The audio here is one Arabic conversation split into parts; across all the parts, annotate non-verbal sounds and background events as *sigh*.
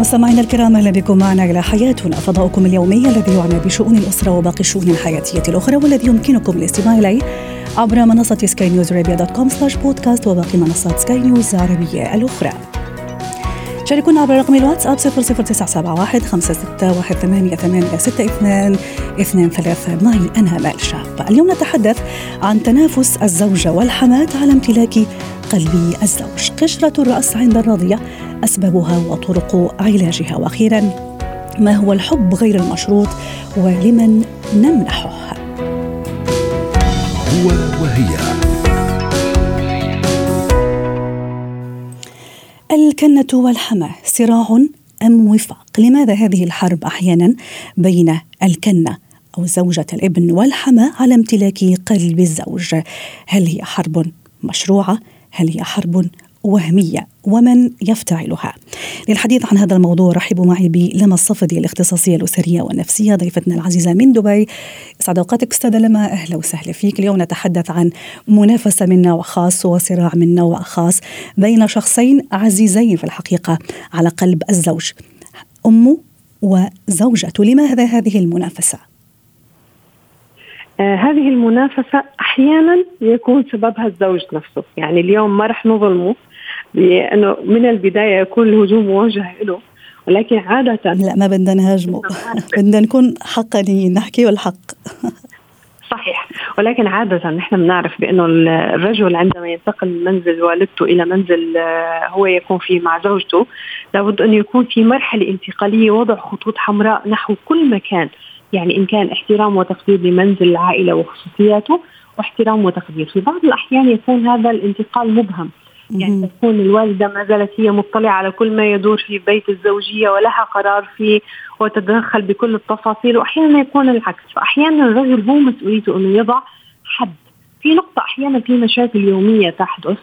مستمعينا الكرام أهلا بكم معنا إلى حياتنا فضاؤكم اليومي الذي يعنى بشؤون الأسرة وباقي الشؤون الحياتية الأخرى والذي يمكنكم الاستماع إليه عبر منصة سكاي نيوز dot com slash podcast وباقي منصات سكاي نيوز العربية الأخرى. شاركونا عبر رقم الواتساب 00971 561 8862 23 معي أنا مال شاب. اليوم نتحدث عن تنافس الزوجة والحماة على امتلاك قلب الزوج. قشرة الرأس عند الرضع أسبابها وطرق علاجها. وأخيرا ما هو الحب غير المشروط ولمن نمنحه؟ هو وهي. الكنة والحماة صراع أم وفاق؟ لماذا هذه الحرب أحيانا بين الكنة أو زوجة الابن والحماة على امتلاك قلب الزوج؟ هل هي حرب مشروعة؟ هل هي حرب وهمية ومن يفتعلها. للحديث عن هذا الموضوع رحبوا معي بلما الصفدي الاختصاصية الأسرية والنفسية ضيفتنا العزيزة من دبي. سعد أوقاتك أستاذة لما. أهلا وسهلا فيك. اليوم نتحدث عن منافسة من نوع خاص وصراع من نوع خاص بين شخصين عزيزين في الحقيقة على قلب الزوج أمه وزوجته لماذا هذه المنافسة؟ آه هذه المنافسة أحيانا يكون سببها الزوج نفسه. يعني اليوم ما رح نظلمه. لأنه من البداية يكون الهجوم موجه له ولكن عادة لا ما بدنا نهاجمه. *laughs* *laughs* بدنا نكون حقانيين نحكي والحق. صحيح. ولكن عادة نحن بنعرف بأنه الرجل عندما ينتقل من منزل والدته إلى منزل هو يكون فيه مع زوجته لابد أن يكون في مرحلة انتقالية وضع خطوط حمراء نحو كل مكان. يعني إن كان احترام وتقدير لمنزل العائلة وخصوصياته واحترام وتقدير. في بعض الأحيان يكون هذا الانتقال مبهم. يعني تكون الوالدة ما زالت هي مطلعة على كل ما يدور في بيت الزوجية ولها قرار فيه وتتدخل بكل التفاصيل وأحيانا يكون العكس. فأحيانا الرجل هو مسؤوليته إنه يضع حد. في نقطة أحيانا في مشاكل يومية تحدث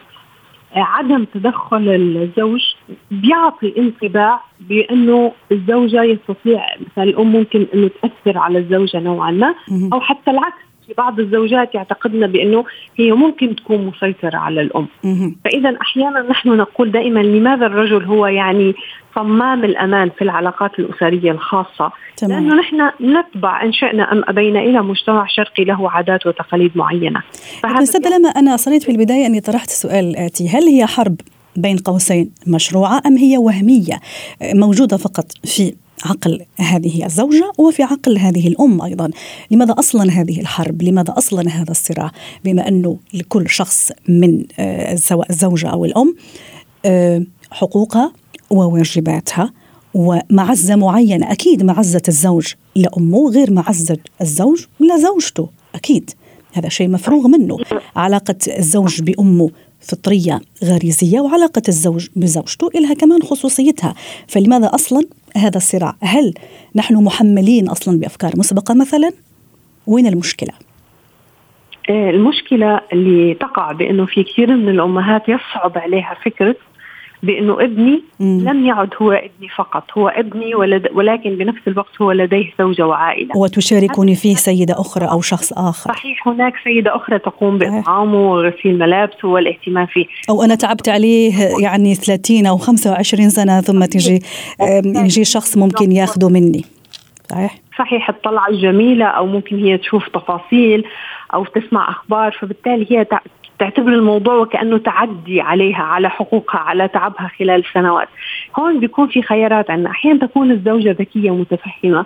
عدم تدخل الزوج بيعطي انطباع بأنه الزوجة يستطيع مثلا الأم ممكن إنه تأثر على الزوجة نوعا ما أو حتى العكس. في بعض الزوجات يعتقدن بأنه هي ممكن تكون مسيطرة على الأم. فإذا أحيانا نحن نقول دائما لماذا الرجل هو يعني صمام الأمان في العلاقات الأسرية الخاصة؟ تمام. لأنه نحن نتبع إن شئنا أم أبينا إلى مجتمع شرقي له عادات وتقاليد معينة. أستاذ لما أنا اصريت في البداية أني طرحت السؤال الاتي هل هي حرب بين قوسين مشروعة أم هي وهمية موجودة فقط في عقل هذه الزوجة وفي عقل هذه الأم أيضا. لماذا أصلا هذه الحرب؟ لماذا أصلا هذا الصراع؟ بما أنه لكل شخص من سواء الزوجة أو الأم حقوقها وواجباتها. ومعزة معينة أكيد معزة الزوج لأمه غير معزة الزوج لزوجته أكيد. هذا شيء مفروغ منه. علاقة الزوج بأمه فطرية غريزية وعلاقة الزوج بزوجته إلها كمان خصوصيتها. فلماذا أصلا هذا الصراع؟ هل نحن محملين أصلا بأفكار مسبقة مثلا؟ وين المشكلة؟ المشكلة اللي تقع بأنه في كثير من الأمهات يصعب عليها فكرة بأنه ابني مم. لم يعد هو ابني فقط هو ابني ولد ولكن بنفس الوقت هو لديه زوجة وعائلة. وتشاركني فيه سيدة أخرى أو شخص آخر. صحيح هناك سيدة أخرى تقوم بإطعامه وغسيل ملابسه والاهتمام فيه. أو أنا تعبت عليه يعني 30 أو 25 سنة ثم تجي يجي شخص ممكن ياخذه مني. صحيح؟ صحيح الطلعة الجميلة أو ممكن هي تشوف تفاصيل أو تسمع أخبار فبالتالي هي تعتبر الموضوع وكأنه تعدي عليها على حقوقها على تعبها خلال سنوات. هون بيكون في خيارات عندنا أحيانا تكون الزوجة ذكية متفهمه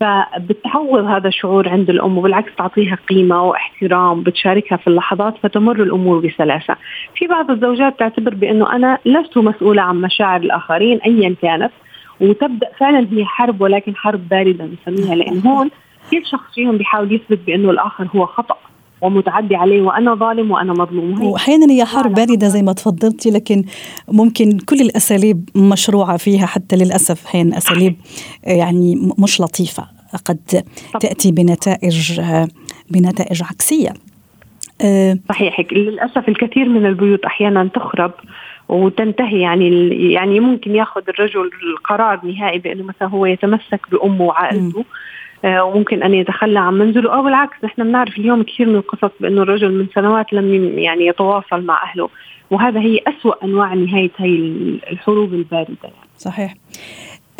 فبتعوض هذا الشعور عند الأم وبالعكس تعطيها قيمة واحترام بتشاركها في اللحظات فتمر الأمور بسلاسة. في بعض الزوجات تعتبر بأنه أنا لست مسؤولة عن مشاعر الآخرين ايا كانت وتبدأ فعلا هي حرب ولكن حرب باردة نسميها. لأن هون كل شخص فيهم بيحاول يثبت بأنه الآخر هو خطأ. ومتعدي عليه وأنا ظالم وأنا مظلوم. وأحيانا هي حرب باردة زي ما تفضلتي لكن ممكن كل الأساليب مشروعة فيها حتى للأسف. أحيانا أساليب يعني مش لطيفة قد تأتي بنتائج بنتائج عكسية. أه صحيح. للأسف الكثير من البيوت أحيانا تخرب وتنتهي. يعني يعني ممكن ياخذ الرجل القرار نهائي بأنه مثلا هو يتمسك بأمه وعائلته. آه، وممكن أن يتخلى عن منزله أو بالعكس نحن بنعرف اليوم كثير من القصص بأنه الرجل من سنوات لم يعني يتواصل مع أهله وهذا هي أسوأ أنواع نهاية هي الحروب الباردة يعني. صحيح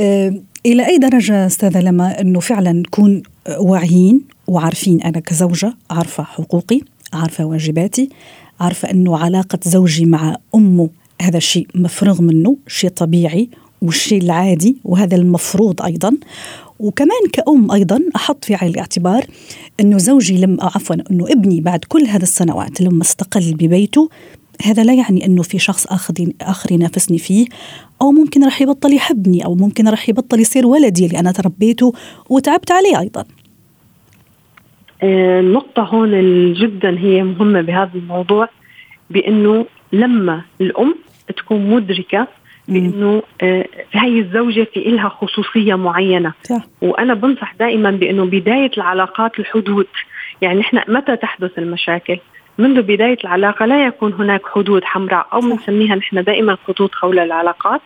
آه، إلى أي درجة أستاذة لما أنه فعلا نكون واعيين وعارفين أنا كزوجة عارفة حقوقي عارفة واجباتي عارفة أنه علاقة زوجي مع أمه هذا الشيء مفروغ منه شيء طبيعي والشيء العادي وهذا المفروض أيضا وكمان كأم أيضا أحط في عين الاعتبار أنه زوجي لما عفوا أنه ابني بعد كل هذه السنوات لما استقل ببيته هذا لا يعني أنه في شخص آخر آخر ينافسني فيه أو ممكن راح يبطل يحبني أو ممكن راح يبطل يصير ولدي اللي أنا تربيته وتعبت عليه أيضا. النقطة هون جدا هي مهمة بهذا الموضوع بأنه لما الأم تكون مدركة بانه آه هي الزوجة في إلها خصوصية معينة. صح. وأنا بنصح دائما بإنه بداية العلاقات الحدود. يعني إحنا متى تحدث المشاكل؟ منذ بداية العلاقة لا يكون هناك حدود حمراء أو بنسميها نحن دائما خطوط حول العلاقات.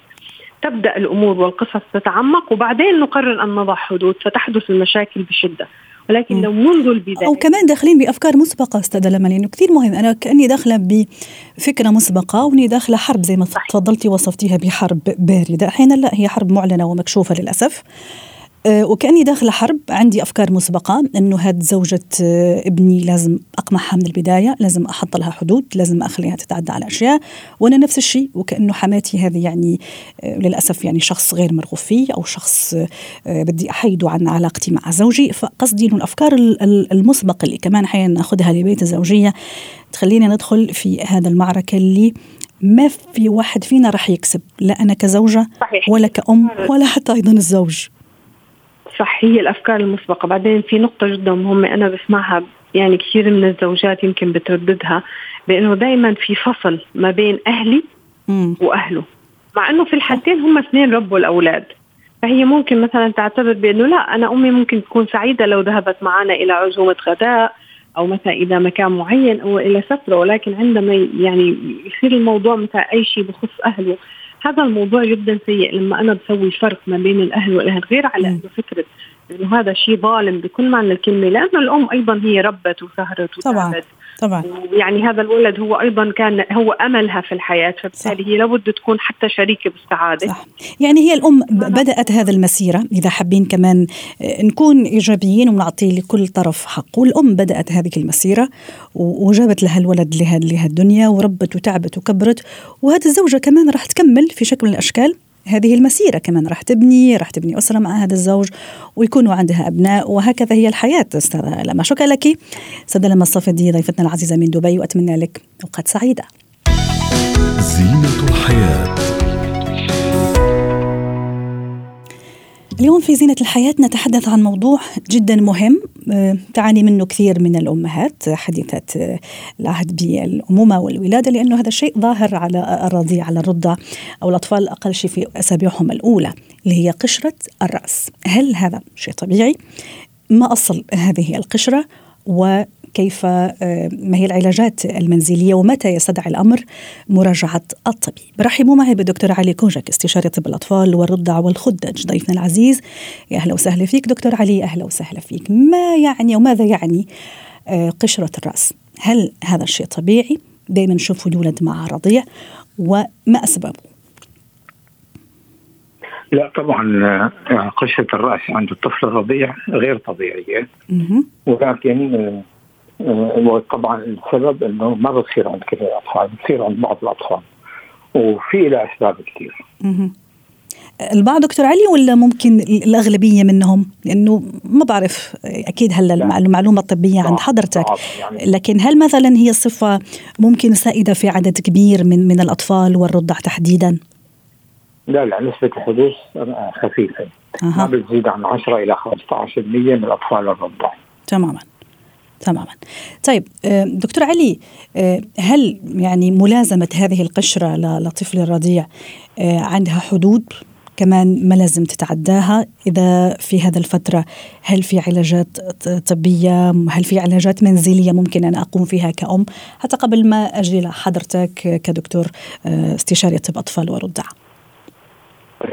تبدأ الأمور والقصص تتعمق وبعدين نقرر أن نضع حدود. فتحدث المشاكل بشدة. ولكن لو منذ البداية. أو كمان داخلين بأفكار مسبقة أستاذة لما لأنه كثير مهم أنا كأني داخلة بفكرة مسبقة وأني داخلة حرب زي ما تفضلتي وصفتيها بحرب باردة. أحيانا لا هي حرب معلنة ومكشوفة للأسف. آه، وكأني داخله حرب عندي أفكار مسبقة إنه هاد زوجة آه، ابني لازم أقمعها من البداية لازم أحط لها حدود لازم ما أخليها تتعدى على أشياء وأنا نفس الشيء وكأنه حماتي هذه يعني آه، للأسف يعني شخص غير مرغوب فيه أو شخص بدي احيده عن علاقتي مع زوجي. فقصدي إنه الأفكار المسبقه اللي كمان أحيانا نأخذها لبيت الزوجية تخلينا ندخل في هذا المعركة اللي ما في واحد فينا راح يكسب لا أنا كزوجة صحيح. ولا كأم ولا حتى أيضا الزوج. صح هي الأفكار المسبقة. بعدين في نقطة جدا مهمة أنا بسمعها يعني كثير من الزوجات يمكن بترددها بإنه دائما في فصل ما بين أهلي وأهله مع إنه في الحالتين هم اثنين ربوا الاولاد فهي ممكن مثلا تعتبر بإنه لا أنا أمي ممكن تكون سعيدة لو ذهبت معنا إلى عزومة غداء أو مثلا إلى مكان معين أو إلى سفره ولكن عندما يعني يصير الموضوع مثلا أي شيء بخص أهله هذا الموضوع جدا سيء لما أنا بسوي فرق ما بين الأهل والأهل غير على إنه فكرة إنه هذا شيء ظالم بكل معنى الكلمة لأنه الأم أيضا هي ربت وسهرت وتعبت. طبعا. يعني هذا الولد هو أيضا كان هو أملها في الحياة فبالتالي هي لابد تكون حتى شريكة بالسعاده صح. يعني هي الأم بدأت هذه المسيرة إذا حابين كمان آه، نكون إيجابيين ونعطي لكل طرف حقه. والام بدأت هذه المسيرة وجابت لها الولد لها الدنيا وربت وتعبت وكبرت وهذه الزوجة كمان راح تكمل في شكل من الأشكال. هذه المسيرة كمان راح تبني راح تبني أسرة مع هذا الزوج ويكونوا عندها أبناء وهكذا هي الحياة أستاذة لما شكرا لك. أستاذة لما الصفدي ضيفتنا العزيزة من دبي وأتمنى لك أوقات سعيدة. زينة الحياة. اليوم في زينة الحياة نتحدث عن موضوع جدا مهم آه، تعاني منه كثير من الأمهات حديثة آه، العهد بالأمومة والولادة لأنه هذا الشيء ظاهر على الرضيع على الرضع أو الأطفال أقل شيء في أسابيعهم الأولى اللي هي قشرة الرأس هل هذا شيء طبيعي؟ ما أصل هذه القشرة و كيف آه، ما هي العلاجات المنزلية ومتى يستدعي الأمر مراجعة الطبيب. رحبوا معي بالدكتور علي كوجك استشاري طب الأطفال والرضع والخدج. ضيفنا العزيز يا أهلا وسهلا فيك. دكتور علي أهلا وسهلا فيك. ما يعني وماذا يعني آه، قشرة الرأس؟ هل هذا الشيء طبيعي؟ دائما نشوفه يولد مع رضيع وما أسبابه؟ لا طبعا آه، قشرة الرأس عند الطفل الرضيع غير طبيعية. ولكن وطبعا السبب إنه ما بتصير عند كل الاطفال بتصير عند بعض الأطفال وفي لها أسباب كثير. البعض دكتور علي ولا ممكن الأغلبية منهم؟ لأنه ما بعرف أكيد هلا المعلومة الطبية عند حضرتك. يعني لكن هل مثلا هي صفة ممكن سائدة في عدد كبير من من الأطفال والرضع تحديدا؟ لا لا نسبة الحدوث خفيفة. أه. ما بتزيد عن 10 إلى 15% من الأطفال الرضع. تماما. تماما. طيب آه، دكتور علي آه، هل يعني ملازمة هذه القشرة لطفل الرضيع آه، عندها حدود؟ كمان ما لازم تتعداها؟ إذا في هذا الفترة هل في علاجات طبية؟ هل في علاجات منزلية ممكن أن أقوم فيها كأم؟ حتى قبل ما أجي لحضرتك كدكتور استشاري طب أطفال ورضع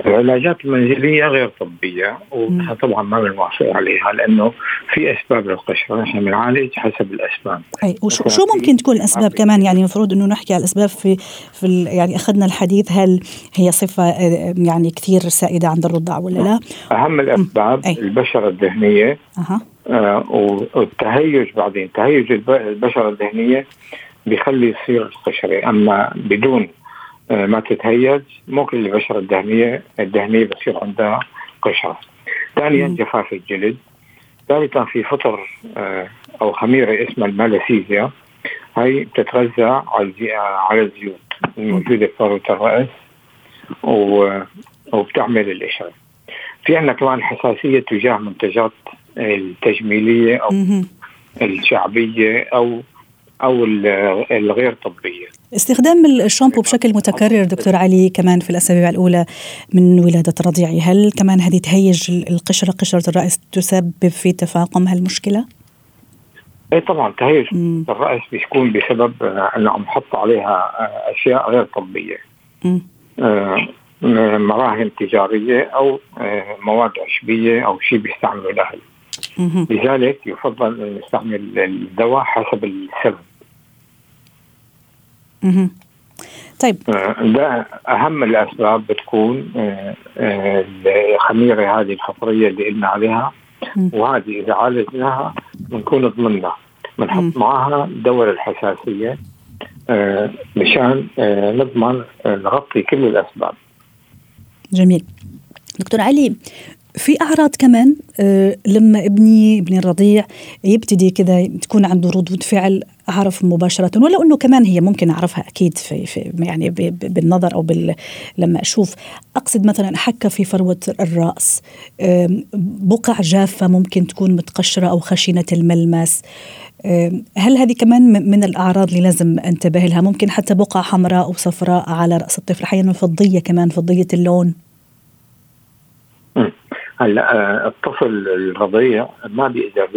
العلاجات المنزليه غير طبية ونحن طبعا ما بنوافق عليها لأنه في أسباب للقشرة نحن بنعالج حسب الأسباب أي وشو شو ممكن تكون الأسباب كمان يعني المفروض إنه نحكي على الأسباب في في يعني أخذنا الحديث هل هي صفة آه، يعني كثير سائدة عند الرضع ولا لا؟ أهم الأسباب أي. البشرة الذهنية أه. آه والتهيج بعدين تهيج البشرة الذهنية بيخلي يصير القشره أما بدون آه، ما تتهيج مو كل البشرة الدهنية الدهنية بصير عندها قشرة. ثانيا جفاف الجلد. ثالثا في فطر آه، أو خميرة اسمها المالاسيزيا هي بتتغذى على على الزيوت الموجودة في فروة الرأس وبتعمل القشرة. في عندنا كمان حساسية تجاه منتجات التجميلية أو الشعبية أو أو الغير طبية. استخدام الشامبو بشكل متكرر دكتور علي كمان في الأسابيع الأولى من ولادة الرضيع هل كمان هذه تهيج القشرة قشرة الرأس تسبب في تفاقم هالمشكله؟ اي طبعا تهيج الرأس بيكون بسبب إنه عم حط عليها أشياء غير طبية. آه مراهم تجارية أو آه مواد عشبيه أو شيء بيستعملوا الاهل. لذلك يفضل أن نستعمل الدواء حسب السبب. طيب. آه، ده أهم الأسباب بتكون آه، آه، الخميرة هذه الفطريه اللي قلنا عليها. وهذه إذا عالجناها بنكون ضمننا بنحط معها دواء الحساسية مشان نضمن نغطي كل الأسباب. جميل. دكتور علي في أعراض كمان آه، لما ابني ابني الرضيع يبتدي كذا تكون عنده ردود فعل أعرف مباشرة ولو إنه كمان هي ممكن أعرفها أكيد في, في يعني بالنظر أو بال لما أشوف. أقصد مثلا حكه في فروة الرأس بقع جافة ممكن تكون متقشرة أو خشنه الملمس. هل هذه كمان من الأعراض اللي لازم أنتبه لها؟ ممكن حتى بقع حمراء أو صفراء على رأس الطفل أحيانا فضية كمان فضية اللون. هلا آه، الطفل الرضيع ما بيقدر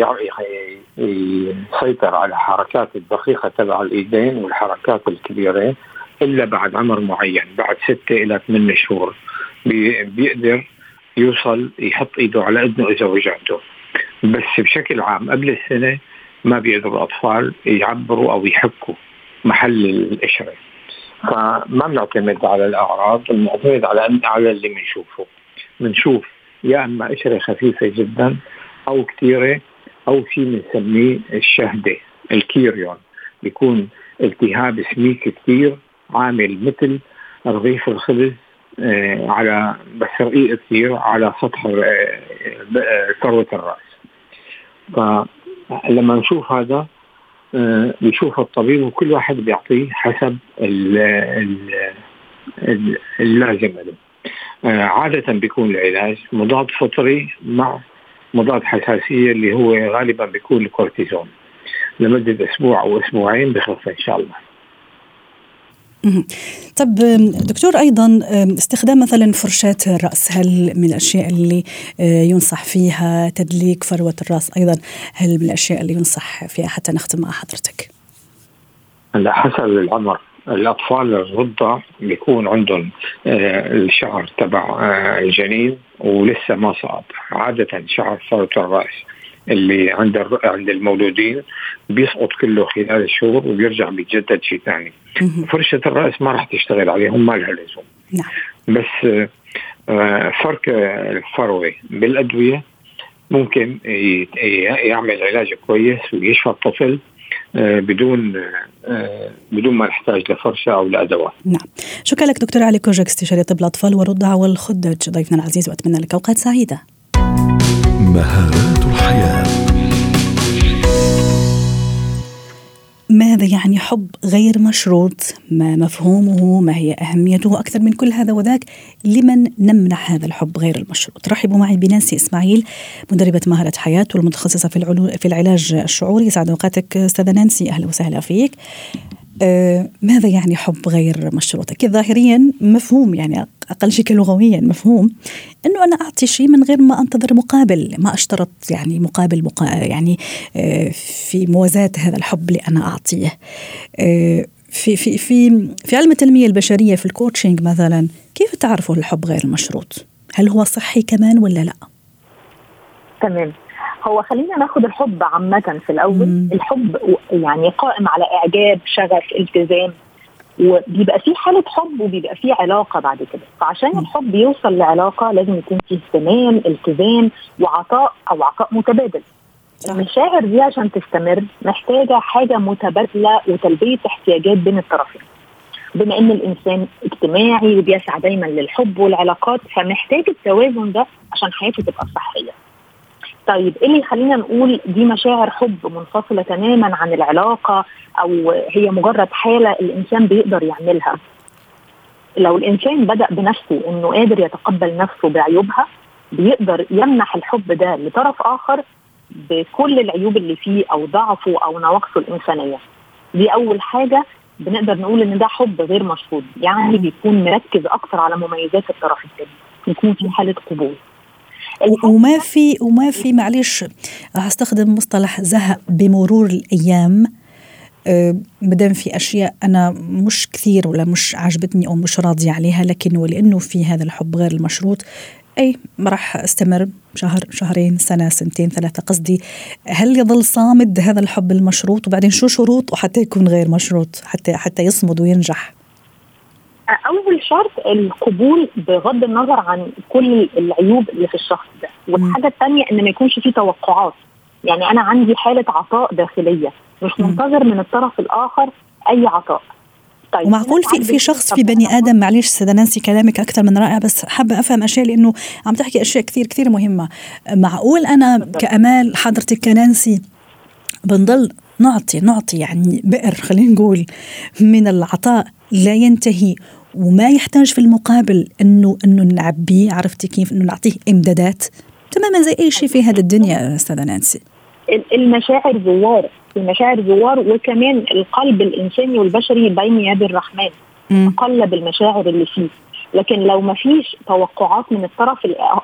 يسيطر على الحركات الدقيقة تبع الإيدين والحركات الكبيره إلا بعد عمر معين بعد ستة إلى ثمان شهور. بيقدر يوصل يحط إيده على إذنه إذا وجعته. بس بشكل عام قبل السنة ما بيقدروا الأطفال يعبروا أو يحكوا محل القشره فما بنعتمد على الأعراض بنعتمد على على اللي بنشوفه. بنشوف يا اما قشره خفيفة جدا أو كثيره أو شيء بنسميه الشهدة الكيريون. بيكون التهاب سميك كثير عامل مثل رغيف الخبز آه على بس رقيق كثير على سطح آه ثروة الرأس. فلما نشوف هذا آه بيشوف الطبيب وكل واحد بيعطيه حسب اللازم له. آه، عادة بيكون العلاج مضاد فطري مع مضاد حساسية اللي هو غالبا بيكون الكورتيزون. لمدة أسبوع أو أسبوعين بخف إن شاء الله. طب دكتور أيضا استخدام مثلا فرشاة الرأس هل من الأشياء اللي آه، ينصح فيها تدليك فروة الرأس؟ أيضا هل من الأشياء اللي ينصح فيها حتى نختم مع حضرتك؟ هلا حسب العمر. الأطفال الرضع بيكون عندهم آه، الشعر تبع آه، الجنين ولسه ما صاب عادة شعر فروه الرأس اللي عند عند المولودين بيسقط كله خلال الشهور وبيرجع بيتجدد شيء ثاني. فرشة الرأس ما راح تشتغل عليهم ما لها لزوم. نعم. بس آه، فرك الفروة بالأدوية ممكن يعمل علاج كويس ويشفى الطفل بدون آه، بدون ما نحتاج لفرشة أو لأدوات. نعم. شكرا لك دكتور علي كوجك استشاري طب الأطفال والرضع والخدج ضيفنا العزيز وأتمنى لك أوقات سعيدة. مهارات الحياة يعني حب غير مشروط ما مفهومه ما هي أهميته أكثر من كل هذا وذاك لمن نمنح هذا الحب غير المشروط؟ رحبوا معي بنانسي إسماعيل مدربة مهارة حياة والمتخصصة في, في العلاج الشعوري. يسعد أوقاتك أستاذة نانسي أهلا وسهلا فيك. ماذا يعني حب غير مشروط؟ أكيد ظاهريا مفهوم يعني أقل شيء لغويا مفهوم أنه أنا أعطي شيء من غير ما أنتظر مقابل ما أشترط يعني مقابل مقا يعني آه في موازاة هذا الحب اللي أنا أعطيه آه في في في في علم التنمية البشرية في الكوتشنج مثلا كيف تعرفوا الحب غير المشروط؟ هل هو صحي كمان ولا لا؟ تمام هو خلينا ناخد الحب عامة في الأول. مم. الحب يعني قائم على إعجاب شغف التزام. وبيبقى فيه حالة حب وبيبقى فيه علاقة بعد كده. فعشان الحب يوصل لعلاقة لازم يكون فيه اهتمام التزام وعطاء أو عطاء متبادل. المشاعر دي عشان تستمر محتاجة حاجة متبادلة وتلبية احتياجات بين الطرفين. بما إن الإنسان اجتماعي وبيسعى دايما للحب والعلاقات فمحتاج التوازن ده عشان حياته تبقى صحية. طيب إيه اللي يخلينا نقول دي مشاعر حب منفصلة تماما عن العلاقة أو هي مجرد حالة الإنسان بيقدر يعملها؟ لو الإنسان بدأ بنفسه إنه قادر يتقبل نفسه بعيوبها بيقدر يمنح الحب ده لطرف آخر بكل العيوب اللي فيه أو ضعفه أو نواقصه الإنسانية. دي أول حاجة بنقدر نقول إن ده حب غير مشروط يعني بيكون مركز أكتر على مميزات الطرف الثاني يكون في حالة قبول وما في وما في معلش هستخدم مصطلح زهق بمرور الأيام. أه مدام في أشياء أنا مش كثير ولا مش عجبتني أو مش راضية عليها لكن ولأنه في هذا الحب غير المشروط أي راح أستمر شهر شهرين سنة سنتين ثلاثة قصدي. هل يظل صامد هذا الحب المشروط؟ وبعدين شو شروط؟ وحتى يكون غير مشروط حتى حتى يصمد وينجح. أول شرط القبول بغض النظر عن كل العيوب اللي في الشخص ده. والحاجة الثانية إن ما يكونش فيه توقعات. يعني أنا عندي حالة عطاء داخلية. مش منتظر من الطرف الآخر أي عطاء. طيب ومعقول في في شخص في بني آدم معلش سيدة نانسي كلامك أكثر من رائع بس حابة أفهم أشياء لأنه عم تحكي أشياء كثير كثير مهمة. معقول أنا كأمال حضرتك كنانسي بنضل نعطي نعطي يعني بئر خلينا نقول من العطاء لا ينتهي وما يحتاج في المقابل انه إنه نعبيه عرفتي كيف؟ إنه نعطيه إمدادات. تماما زي أي شيء في هذه الدنيا أستاذة نانسي. المشاعر زوار المشاعر زوار وكمان القلب الإنساني والبشري بين يد الرحمن. قلب المشاعر اللي فيه. لكن لو ما فيش توقعات من الطرف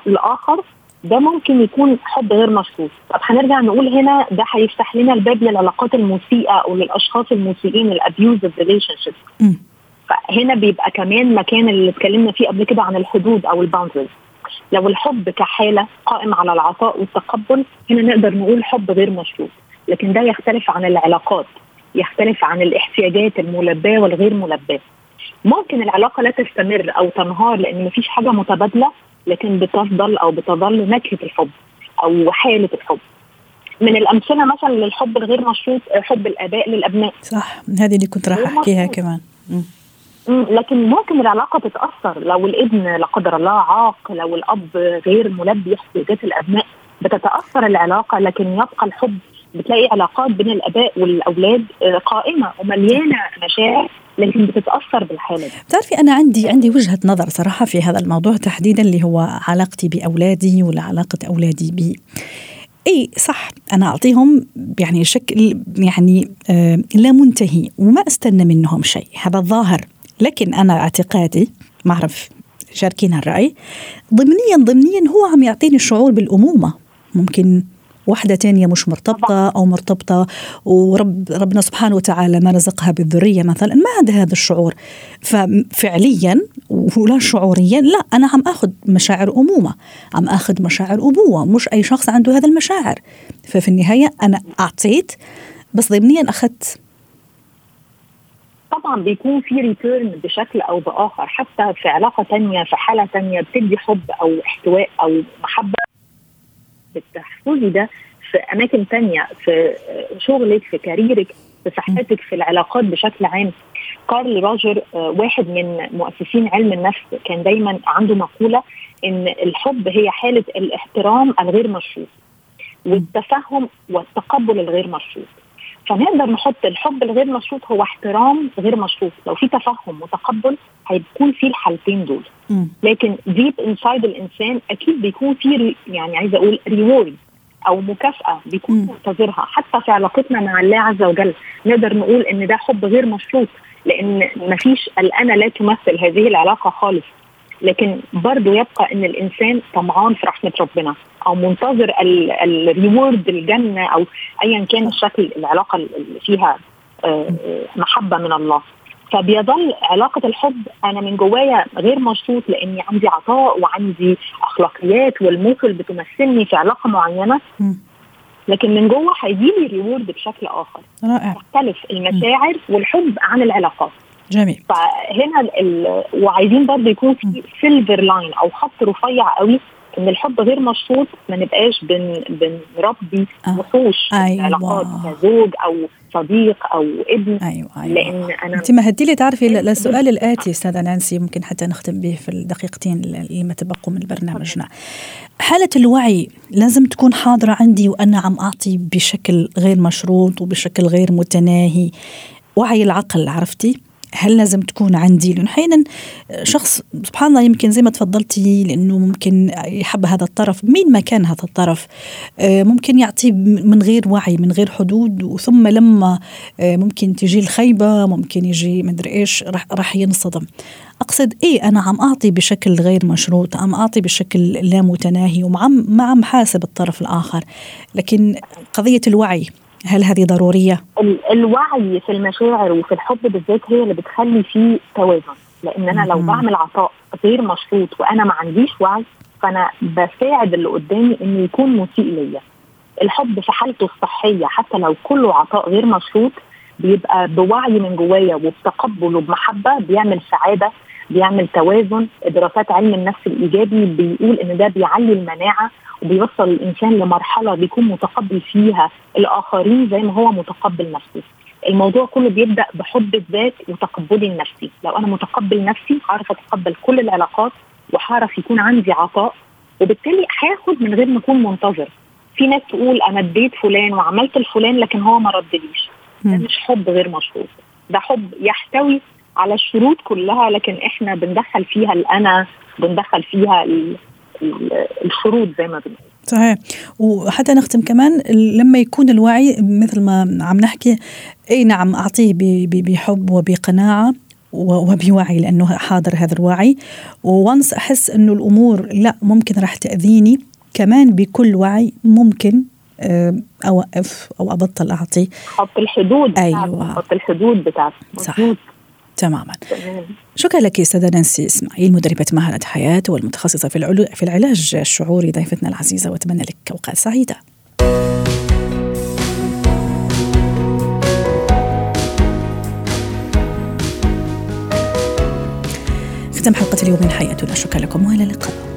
الآخر ده ممكن يكون حب غير مشروط. طب هنرجع نقول هنا ده هيفتح لنا الباب للعلاقات المسيئة أو للأشخاص المسيئين ال abusive relationship فهنا بيبقى كمان مكان اللي اتكلمنا فيه قبل كده عن الحدود أو ال boundaries. لو الحب كحالة قائم على العطاء والتقبل هنا نقدر نقول حب غير مشروط لكن ده يختلف عن العلاقات يختلف عن الاحتياجات الملباة والغير ملباة. ممكن العلاقة لا تستمر أو تنهار لأن مفيش حاجة متبادلة لكن بتفضل أو بتظل نكهة الحب أو حالة الحب. من الأمثلة مثلا للحب الغير مشروط حب الآباء للأبناء. صح هذه اللي كنت راح أحكيها كمان. م. لكن ممكن العلاقة تتأثر لو الابن لا قدر الله عاق لو الأب غير ملبي احتياجات الأبناء بتتأثر العلاقة لكن يبقى الحب بتلاقي علاقات بين الأباء والأولاد قائمة ومليانة مشاعر لكن بتتأثر بالحالة دي. بتعرفي أنا عندي عندي وجهة نظر صراحة في هذا الموضوع تحديدا اللي هو علاقتي بأولادي ولا علاقة أولادي بي. إي صح. أنا أعطيهم يعني شكل يعني آه لا منتهي وما أستنى منهم شيء. هذا الظاهر. لكن أنا اعتقادي ما أعرف شاركين الرأي ضمنيا ضمنيا هو عم يعطيني شعور بالأمومة. ممكن واحدة تانية مش مرتبطة أو مرتبطة ورب ربنا سبحانه وتعالى ما رزقها بالذرية مثلا ما عندها هذا الشعور. ففعليا ولا شعوريا لا أنا عم أخذ مشاعر أمومة. عم أخذ مشاعر أبوة مش أي شخص عنده هذا المشاعر. ففي النهاية أنا أعطيت بس ضمنيا أخذت طبعا بيكون في return بشكل أو بآخر حتى في علاقة تانية في حالة تانية بتدي حب أو احتواء أو محبة. بتحفظي ده في أماكن تانية في شغلك في كاريرك في صحتك في العلاقات بشكل عام. كارل روجر واحد من مؤسسين علم النفس كان دايما عنده مقولة إن الحب هي حالة الاحترام الغير مشروط والتفهم والتقبل الغير مشروط فنقدر نحط الحب الغير مشروط هو احترام غير مشروط. لو في تفهم وتقبل هيكون في الحالتين دول. لكن deep inside الإنسان أكيد بيكون في يعني عايزة أقول reward أو مكافأة بيكون منتظرها. حتى في علاقتنا مع الله عز وجل نقدر نقول إن ده حب غير مشروط لأن ما فيش الأنا لا تمثل هذه العلاقة خالص. لكن برضه يبقى إن الإنسان طمعان في رحمة ربنا. أو منتظر ال reward الجنة أو ايا كان الشكل العلاقة اللي فيها آه، محبة من الله. فبيظل علاقة الحب أنا من جوايا غير مشروط لأني عندي عطاء وعندي أخلاقيات والمورلز بتمثلني في علاقة معينة. لكن من جوه هيجي لي reward بشكل آخر. رائع. تختلف المشاعر والحب عن العلاقات. جميل. فهنا ال... وعايزين برضه يكون في silver line أو خط رفيع قوي إن الحب غير مشروط ما نبقاش بن بنربي وحوش آه. أيوة. علاقات كزوج أو صديق أو ابن. أيوه أيوه. لأن أنا انت مهدي لي تعرفي للسؤال الآتي أستاذة نانسي ممكن حتى نختم به في الدقيقتين اللي ما تبقوا من برنامجنا. حاله الوعي لازم تكون حاضرة عندي وأنا عم أعطي بشكل غير مشروط وبشكل غير متناهي؟ وعي العقل عرفتي؟ هل لازم تكون عندي؟ لأنه أحيانا شخص سبحان الله يمكن زي ما تفضلتي لأنه ممكن يحب هذا الطرف. مين ما كان هذا الطرف؟ آه، ممكن يعطي من غير وعي من غير حدود وثم لما آه، ممكن تجي الخيبة ممكن يجي مدري إيش راح, ينصدم. أقصد إيه أنا عم أعطي بشكل غير مشروط عم أعطي بشكل لا متناهي وما عم حاسب الطرف الآخر. لكن قضية الوعي هل هذه ضرورية؟ الوعي في المشاعر وفي الحب بالذات هي اللي بتخلي فيه توازن. لأن أنا لو بعمل عطاء غير مشروط وأنا ما عنديش وعي فأنا بساعد اللي قدامي إنه يكون مسيء ليا. الحب في حالته الصحية حتى لو كله عطاء غير مشروط بيبقى بوعي من جوايا وبتقبل وبمحبة بيعمل سعادة. بيعمل توازن. دراسات علم النفس الإيجابي بيقول إن ده بيعلي المناعة وبيوصل الإنسان لمرحلة بيكون متقبل فيها الآخرين زي ما هو متقبل نفسه. الموضوع كله بيبدأ بحب الذات وتقبلي النفسي لو أنا متقبل نفسي هعرف أتقبل كل العلاقات وهعرف يكون عندي عطاء وبالتالي هاخد من غير ما أكون منتظر. في ناس تقول أنا اديت فلان وعملت الفلان لكن هو ما ردليش. ده مش حب غير مشروط. ده حب يحتوي على الشروط كلها لكن إحنا بندخل فيها الأنا بندخل فيها الشروط زي ما بنقول. صحيح. وحتى نختم كمان لما يكون الوعي مثل ما عم نحكي إي نعم أعطيه بحب وبقناعة وبوعي لأنه حاضر هذا الوعي. وونس أحس إنه الأمور لا ممكن راح تأذيني. كمان بكل وعي ممكن آه، أوقف أو أبطل أعطي. حط الحدود أيوه. حط الحدود بتاعتك. صح. تماما. شكرا لك أستاذة نانسي إسماعيل مدربة مهاره حياة والمتخصصة في العلو في العلاج الشعوري ضيفتنا العزيزة وأتمنى لك أوقات سعيدة. ختم حلقة اليوم من حياتنا. شكرا لكم وإلى اللقاء.